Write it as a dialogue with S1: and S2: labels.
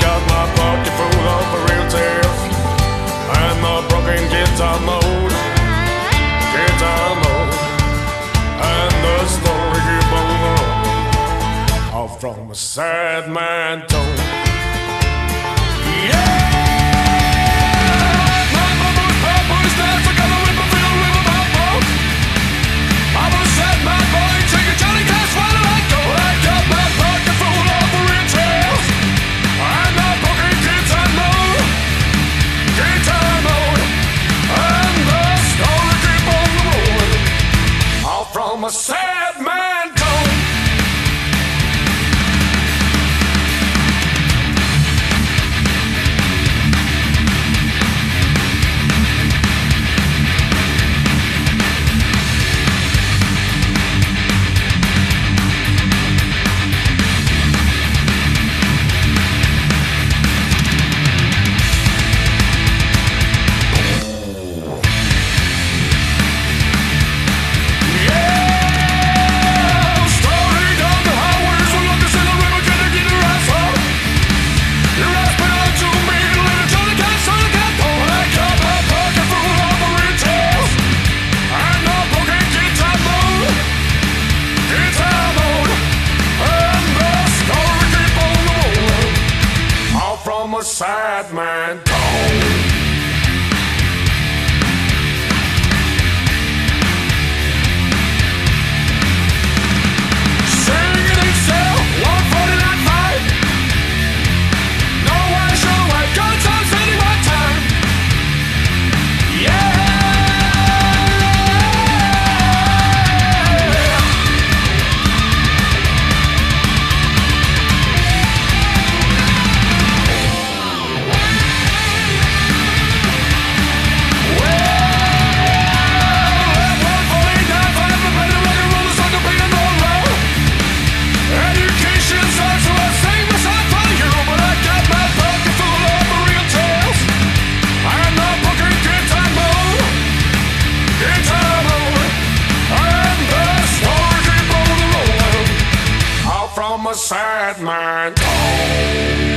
S1: got my pocket full of real tears I'm a broken guitar mode. Guitar mode. And the story keep on All from a sad man's tongue. sad man. bad man. sad man.